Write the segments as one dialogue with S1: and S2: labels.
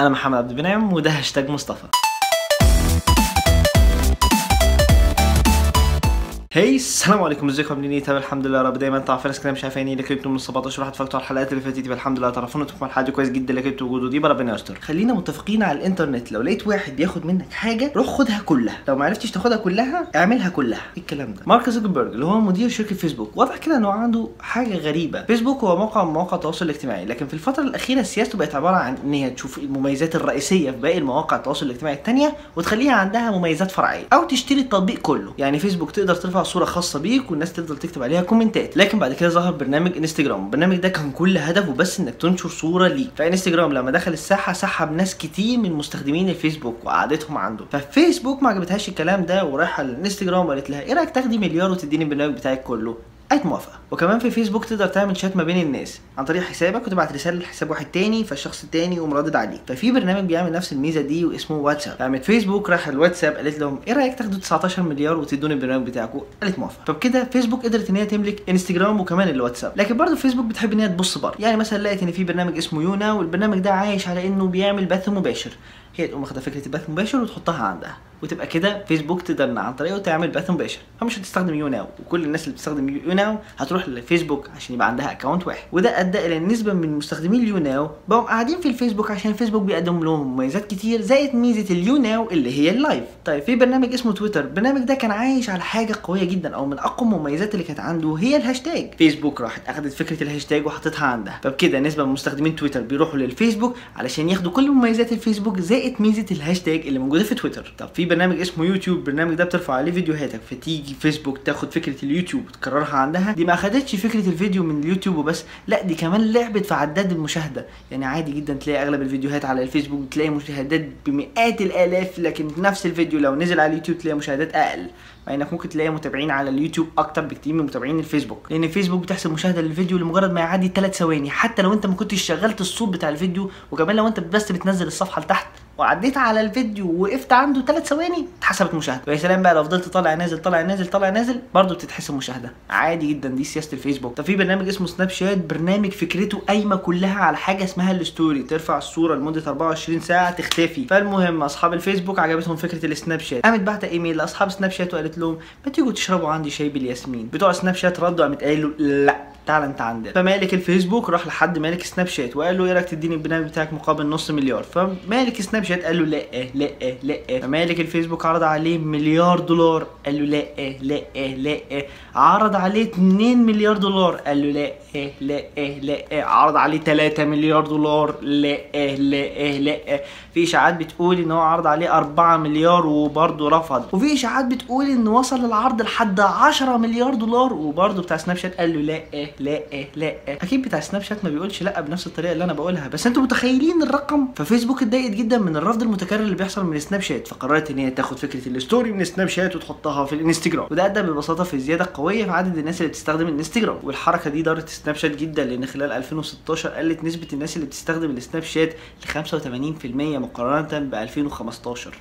S1: أنا محمد عبد المنعم وده هاشتاج مصطفى. هاي السلام عليكم. ازيكم عاملين تمام الحمد لله رب. دايما تعرف ناس كده مش عارفين اللي كتبته من 17 واحد فاكتور على الحلقات اللي فاتت الحمد لله تعرفون أنتم الحلقة كويس جدا. اللي كتبته وجوده دي ربنا يستر. خلينا متفقين على الإنترنت. لو لقيت واحد بياخد منك حاجة روح خدها كلها. لو ما عرفتش تاخدها كلها اعملها كلها. إيه الكلام ده؟ مارك زوكربيرج اللي هو مدير شركة فيسبوك واضح كده إنه عنده حاجة غريبة. فيسبوك هو موقع من مواقع التواصل الاجتماعي لكن في الفترة الأخيرة سياسته بقت عبارة عن إن هي تشوف المميزات الرئيسية في باقي المواقع التواصل الاجتماعي التانية وتخليها عندها مميزات فرعية أو تشتري التطبيق كله. يعني فيسبوك تقدر ترفع صورة خاصة بيك والناس تفضل تكتب عليها كومنتات. لكن بعد كده ظهر برنامج انستجرام البرنامج ده كان كل هدفه بس إنك تنشر صورة ليك. فإنستجرام لما دخل الساحة سحب ناس كتير من مستخدمين الفيسبوك وقعدتهم عنده. ففيسبوك ما عجبتهاش الكلام ده وراح على الانستجرام وقالت لها إيه رأيك تاخدي مليار وتديني البرنامج بتاعك كله؟ قالت موافقة. وكمان في فيسبوك تقدر تعمل شات ما بين الناس. عن طريق حسابك وتبعت رسالة لحساب واحد تاني فالشخص التاني يقوم رادد عليك. ففي برنامج بيعمل نفس الميزة دي واسمه واتساب. قامت فيسبوك راح الواتساب قالت لهم إيه رأيك تاخدوا 19 مليار وتدوني البرنامج بتاعكم؟ قالت موافقة. فبكده فيسبوك قدرت إن هي تملك إنستجرام وكمان الواتساب. لكن برضه فيسبوك بتحب إن هي تبص بره. يعني مثلا لقيت إن في برنامج اسمه يونا والبرنامج ده عايش على إنه بيعمل بث مباشر. هي تقوم واخدة فكرة البث المباشر وتحطها عندها وتبقى كده فيسبوك تقدر عن طريقه تعمل بث مباشر. فمش هتستخدم YouNow وكل الناس اللي بتستخدم YouNow هتروح للفيسبوك عشان يبقى عندها account واحد. وده أدى إلى نسبة من مستخدمين ال YouNow بقوا قاعدين في الفيسبوك عشان الفيسبوك بيقدم لهم مميزات كتير زائد ميزة ال YouNow اللي هي ال live. طيب في برنامج اسمه تويتر. البرنامج ده كان عايش على حاجة قوية جدا أو من أقوى المميزات اللي كانت عنده هي الهاشتاج. فيسبوك راحت أخدت فكرة الهاشتاج وحطتها عندها. فبكده نسبة من مستخدمين تويتر بيروحوا للفيسبوك علشان ياخدوا كل مميزات الفيسبوك زائد ميزة الهاشتاج اللي موجودة في تويتر. طب في برنامج اسمه يوتيوب البرنامج ده بترفع عليه فيديوهاتك فتيجي فيسبوك تاخد فكرة اليوتيوب وتكررها عندها. دي ما أخدتش فكرة الفيديو من اليوتيوب وبس لا دي كمان لعبت في عداد المشاهدة. يعني عادي جدا تلاقي أغلب الفيديوهات على الفيسبوك تلاقي مشاهدات بمئات الآلاف لكن نفس الفيديو لو نزل على اليوتيوب تلاقي مشاهدات أقل. مع إنك ممكن تلاقي متابعين على اليوتيوب أكتر بكتير من متابعين الفيسبوك. لأن الفيسبوك بتحسب مشاهدة للفيديو لمجرد ما يعدي 3 ثواني حتى لو أنت ما كنتش شغلت الصوت بتاع الفيديو وكمان لو أنت بس بتنزل الصفحة لتحت وعديت على الفيديو ووقفت عنده 3 ثواني اتحسبت مشاهدة. ويا سلام بقى لو فضلت طالع نازل طالع نازل طالع نازل برضه بتتحسب مشاهدة. عادي جدا دي سياسة الفيسبوك. طب في برنامج اسمه سناب شات برنامج فكرته قايمة كلها على حاجة اسمها ال story. ترفع الصورة لمدة 24 ساعة تختفي. فالمهم أصحاب الفيسبوك عجبتهم فكرة السناب شات قامت بعت إيميل لأصحاب سناب شات وقالت لهم ما تيجوا تشربوا عندي شاي بالياسمين. بتوع سناب شات ردوا قامت قايل له لا. تعالى انت عندنا. فمالك الفيسبوك راح لحد مالك سناب شات وقال له إيه رأيك تديني البرنامج بتاعك مقابل نص مليار؟ فمالك سناب شات قال له لا لا لا فمالك الفيسبوك عرض عليه مليار دولار. قال له لا لا لا عرض عليه 2 مليار دولار. قال له لا لا لا عرض عليه 3 مليار دولار. لا لا لا في إشاعات بتقول إن هو عرض عليه 4 مليار وبرضه رفض. وفي إشاعات بتقول إن وصل العرض لحد 10 مليار دولار وبرضه بتاع سناب شات قال له لا لا لا أكيد بتاع سناب شات ما بيقولش لأ بنفس الطريقة اللي أنا بقولها. بس أنتوا متخيلين الرقم؟ ففيسبوك اتضايقت جدا من الرفض المتكرر اللي بيحصل من سناب شات. فقررت إن هي تاخد فكرة ال story من سناب شات وتحطها في الإنستجرام. وده أدى ببساطة في زياده قوية في عدد الناس اللي بتستخدم الإنستجرام. والحركة دي ضرت سناب شات جدا لأن خلال 2016 قلت نسبة الناس اللي بتستخدم السناب شات ل 85% مقارنة ب 2015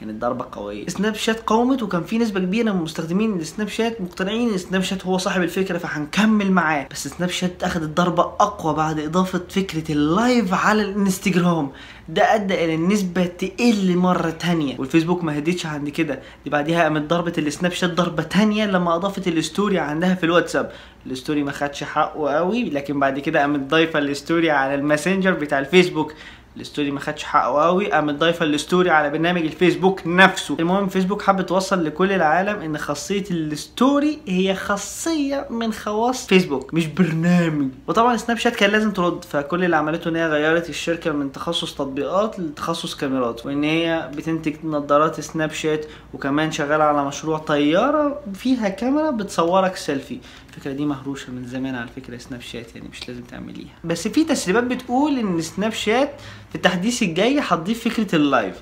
S1: كانت ضربه قوية. سناب شات قاومت وكان في نسبة كبيرة من مستخدمين السناب شات مقتنعين إن سناب شات هو صاحب الفكرة فهنكمل معاه. بس سناب شات اخذت ضربه أقوى بعد إضافة فكرة ال live على الإنستجرام. ده أدى إلى النسبة تقل مرة تانية. والفيسبوك ما هديتش عند كده. دي بعديها قامت ضربت السناب شات ضربة تانية لما أضافت ال story عندها في الواتساب. ال story ما خدش حقه قوي لكن بعد كده قامت ضايفة ال story على الماسنجر بتاع الفيسبوك. ال story ما خدش حقه قوي قامت ضايفة ال story على برنامج الفيسبوك نفسه. المهم فيسبوك حب توصل لكل العالم إن خاصية ال story هي خاصية من خواص فيسبوك مش برنامج. وطبعا سناب شات كان لازم ترد فكل اللي عملته إن هي غيرت الشركة من تخصص تطبيقات لتخصص كاميرات وإن هي بتنتج نظارات سناب شات وكمان شغالة على مشروع طيارة فيها كاميرا بتصورك سيلفي. الفكرة دي مهروشة من زمان على فكرة سناب شات يعني مش لازم تعمليها. بس في تسريبات بتقول إن سناب شات في التحديث الجاي هتضيف فكرة ال live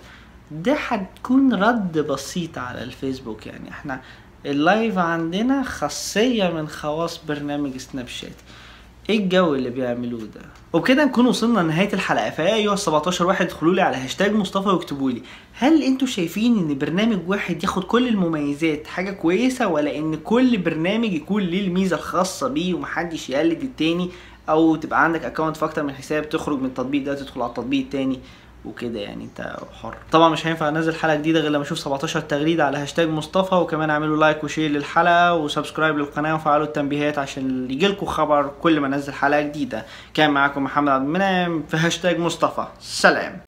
S1: ده هتكون رد بسيط على الفيسبوك يعني. إحنا ال live عندنا خاصية من خواص برنامج سناب شات إيه الجو اللي بيعملوه ده؟ وبكده نكون وصلنا لنهاية الحلقة. فيا أيها ال 17 واحد ادخلوا لي على هاشتاج مصطفى واكتبوا لي. هل أنتوا شايفين إن برنامج واحد ياخد كل المميزات حاجة كويسة ولا إن كل برنامج يكون ليه الميزة الخاصة بيه ومحدش يقلد التاني؟ أو تبقى عندك account في أكتر من حساب تخرج من التطبيق ده تدخل على التطبيق التاني وكده يعني أنت حر. طبعا مش هينفع أنزل حلقة جديدة غير لما أشوف 17 تغريدة على هاشتاج مصطفى وكمان أعملوا like و share للحلقة و subscribe للقناة وفعلوا التنبيهات عشان يجيلكوا خبر كل ما أنزل حلقة جديدة. كان معاكم محمد عبد المنعم في هاشتاج مصطفى. سلام.